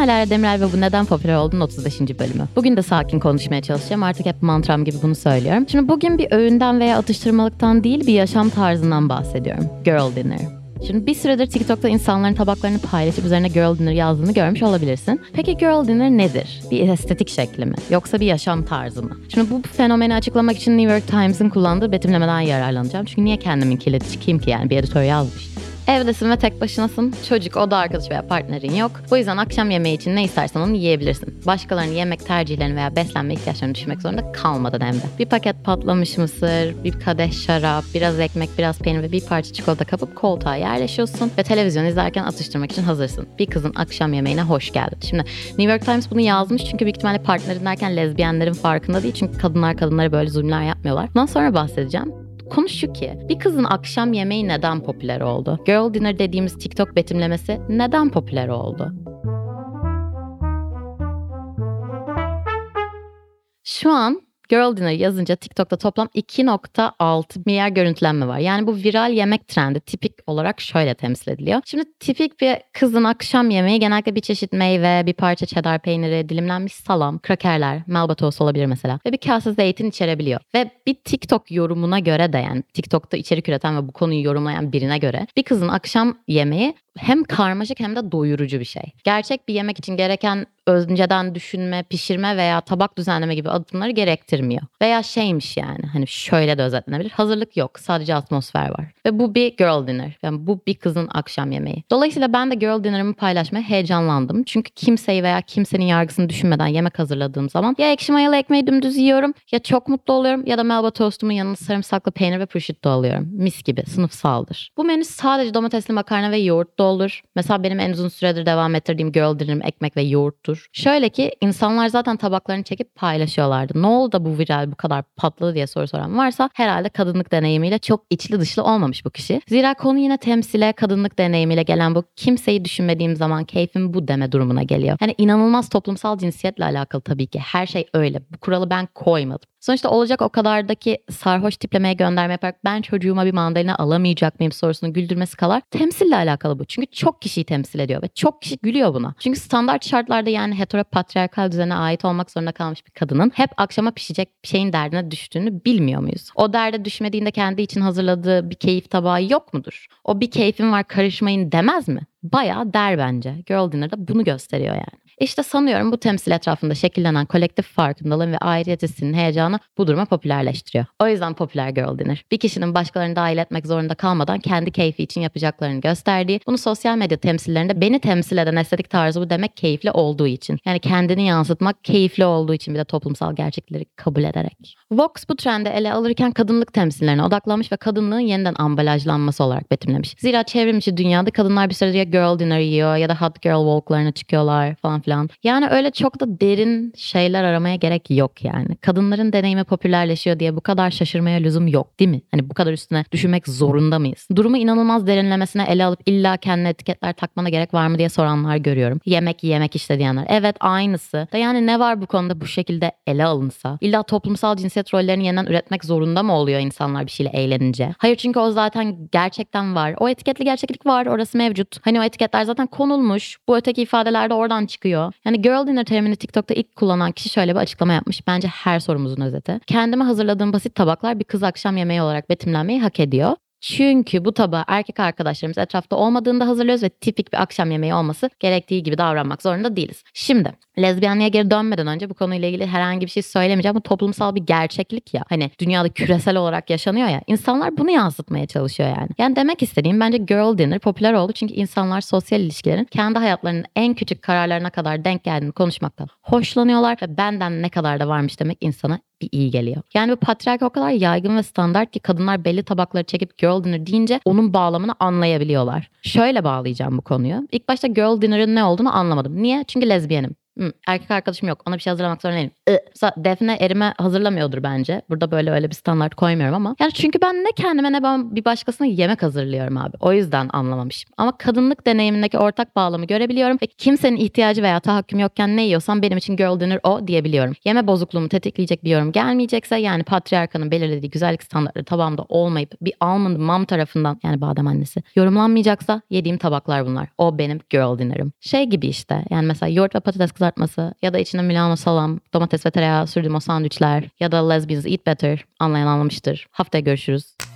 Alara Demirel ve bu neden popüler olduğunun 35. bölümü. Bugün de sakin konuşmaya çalışacağım. Artık hep mantram gibi bunu söylüyorum. Şimdi bugün bir öğünden veya atıştırmalıktan değil bir yaşam tarzından bahsediyorum. Girl dinner. Şimdi bir süredir TikTok'ta insanların tabaklarını paylaşıp üzerine girl dinner yazdığını görmüş olabilirsin. Peki girl dinner nedir? Bir estetik şekli mi? Yoksa bir yaşam tarzı mı? Şimdi bu fenomeni açıklamak için New York Times'ın kullandığı betimlemeden yararlanacağım. Çünkü niye kendiminkiyle çıkayım ki yani bir editör yazmış. Evdesin ve tek başınasın. Çocuk, oda arkadaş veya partnerin yok. Bu yüzden akşam yemeği için ne istersen onu yiyebilirsin. Başkalarının yemek tercihlerini veya beslenme ihtiyaçlarını düşünmek zorunda kalmadan hem de. Bir paket patlamış mısır, bir kadeh şarap, biraz ekmek, biraz peynir ve bir parça çikolata kapıp koltuğa yerleşiyorsun ve televizyon izlerken atıştırmak için hazırsın. Bir kızın akşam yemeğine hoş geldin. Şimdi New York Times bunu yazmış çünkü büyük ihtimalle partnerin derken lezbiyenlerin farkında değil. Çünkü kadınlar kadınlara böyle zulümler yapmıyorlar. Bundan sonra bahsedeceğim. Konu şu ki bir kızın akşam yemeği neden popüler oldu? Girl dinner dediğimiz TikTok betimlemesi neden popüler oldu? Şu an Girl Dinner yazınca TikTok'ta toplam 2.6 milyar görüntülenme var. Yani bu viral yemek trendi tipik olarak şöyle temsil ediliyor. Şimdi tipik bir kızın akşam yemeği genellikle bir çeşit meyve, bir parça cheddar peyniri, dilimlenmiş salam, krakerler, melba tost olabilir mesela ve bir kase zeytin içerebiliyor. Ve bir TikTok yorumuna göre de yani TikTok'ta içerik üreten ve bu konuyu yorumlayan birine göre bir kızın akşam yemeği hem karmaşık hem de doyurucu bir şey. Gerçek bir yemek için gereken önceden düşünme, pişirme veya tabak düzenleme gibi adımları gerektirmiyor. Veya şeymiş yani hani şöyle de özetlenebilir. Hazırlık yok sadece atmosfer var. Ve bu bir girl dinner. Yani bu bir kızın akşam yemeği. Dolayısıyla ben de girl dinner'ımı paylaşmaya heyecanlandım. Çünkü kimseyi veya kimsenin yargısını düşünmeden yemek hazırladığım zaman ya ekşi mayalı ekmeği dümdüz yiyorum ya çok mutlu oluyorum ya da melba tostumun yanına sarımsaklı peynir ve prosciutto alıyorum. Mis gibi sınıfsaldır. Bu menü sadece domatesli makarna ve yoğurt da olur. Mesela benim en uzun süredir devam ettirdiğim girl dinner'ım ekmek ve yoğurttur. Şöyle ki insanlar zaten tabaklarını çekip paylaşıyorlardı. Ne oldu da bu viral bu kadar patladı diye soru soran varsa herhalde kadınlık deneyimiyle çok içli dışlı olmamış bu kişi. Zira konu yine temsile kadınlık deneyimiyle gelen bu kimseyi düşünmediğim zaman keyfim bu deme durumuna geliyor. Yani inanılmaz toplumsal cinsiyetle alakalı tabii ki. Her şey öyle. Bu kuralı ben koymadım. Sonuçta olacak o kadardaki sarhoş tiplemeye gönderme yaparak ben çocuğuma bir mandalina alamayacak mıyım sorusunu güldürmesi kadar temsille alakalı bu. Çünkü çok kişiyi temsil ediyor ve çok kişi gülüyor buna. Çünkü standart şartlarda yani heteropatriarkal düzene ait olmak zorunda kalmış bir kadının hep akşama pişecek şeyin derdine düştüğünü bilmiyor muyuz? O derde düşmediğinde kendi için hazırladığı bir keyif tabağı yok mudur? O bir keyfim var karışmayın demez mi? Bayağı der bence. Girl Dinner'da bunu gösteriyor yani. İşte sanıyorum bu temsil etrafında şekillenen kolektif farkındalığın ve aidiyet hissinin heyecanı bu durumu popülerleştiriyor. O yüzden popüler girl dinner. Bir kişinin başkalarını dahil etmek zorunda kalmadan kendi keyfi için yapacaklarını gösterdiği, bunu sosyal medya temsillerinde beni temsil eden estetik tarzı bu demek keyifli olduğu için. Yani kendini yansıtmak keyifli olduğu için bir de toplumsal gerçekleri kabul ederek. Vox bu trendi ele alırken kadınlık temsillerine odaklanmış ve kadınlığın yeniden ambalajlanması olarak betimlemiş. Zira çevrimiçi dünyada kadınlar bir süredir girl dinner yiyor ya da hot girl walklarına çıkıyorlar falan filan. Yani öyle çok da derin şeyler aramaya gerek yok yani. Kadınların deneyimi popülerleşiyor diye bu kadar şaşırmaya lüzum yok değil mi? Hani bu kadar üstüne düşünmek zorunda mıyız? Durumu inanılmaz derinlemesine ele alıp illa kendine etiketler takmana gerek var mı diye soranlar görüyorum. Yemek yemek işte diyenler. Evet aynısı. Da yani ne var bu konuda bu şekilde ele alınsa? İlla toplumsal cinsiyet rollerini yeniden üretmek zorunda mı oluyor insanlar bir şeyle eğlenince? Hayır çünkü o zaten gerçekten var. O etiketli gerçeklik var. Orası mevcut. Hani o etiketler zaten konulmuş. Bu öteki ifadeler de oradan çıkıyor. Yani girl dinner terimini TikTok'ta ilk kullanan kişi şöyle bir açıklama yapmış. Bence her sorumuzun özeti. Kendime hazırladığım basit tabaklar bir kız akşam yemeği olarak betimlenmeyi hak ediyor. Çünkü bu tabağı erkek arkadaşlarımız etrafta olmadığında hazırlıyoruz ve tipik bir akşam yemeği olması gerektiği gibi davranmak zorunda değiliz. Şimdi lezbiyenliğe geri dönmeden önce bu konuyla ilgili herhangi bir şey söylemeyeceğim. Bu toplumsal bir gerçeklik ya. Hani dünyada küresel olarak yaşanıyor ya. İnsanlar bunu yansıtmaya çalışıyor yani. Yani demek istediğim bence girl dinner popüler oldu. Çünkü insanlar sosyal ilişkilerin kendi hayatlarının en küçük kararlarına kadar denk geldiğini konuşmaktan hoşlanıyorlar ve benden ne kadar da varmış demek insana bir iyi geliyor. Yani bu patriarki o kadar yaygın ve standart ki kadınlar belli tabakları çekip girl dinner deyince onun bağlamını anlayabiliyorlar. Şöyle bağlayacağım bu konuyu. İlk başta girl dinner'ın ne olduğunu anlamadım. Niye? Çünkü lezbiyenim. Erkek arkadaşım yok. Ona bir şey hazırlamak zorunda değilim. Mesela Defne erime hazırlamıyordur bence. Burada böyle öyle bir standart koymuyorum ama. Yani çünkü ben ne kendime ne ben bir başkasına yemek hazırlıyorum abi. O yüzden anlamamışım. Ama kadınlık deneyimindeki ortak bağlamı görebiliyorum ve kimsenin ihtiyacı veya tahakküm yokken ne yiyorsam benim için girl dinner o diyebiliyorum. Yeme bozukluğumu tetikleyecek bir yorum gelmeyecekse yani patriarkanın belirlediği güzellik standartları tabağımda olmayıp bir almond mom tarafından yani badem annesi yorumlanmayacaksa yediğim tabaklar bunlar. O benim girl dinner'ım. Şey gibi işte yani mesela yoğurt ve patates kızartması ya da içine Milano salam, domates ve tereyağı sürdüğüm o sandviçler ya da lesbians eat better anlayan anlamıştır. Haftaya görüşürüz.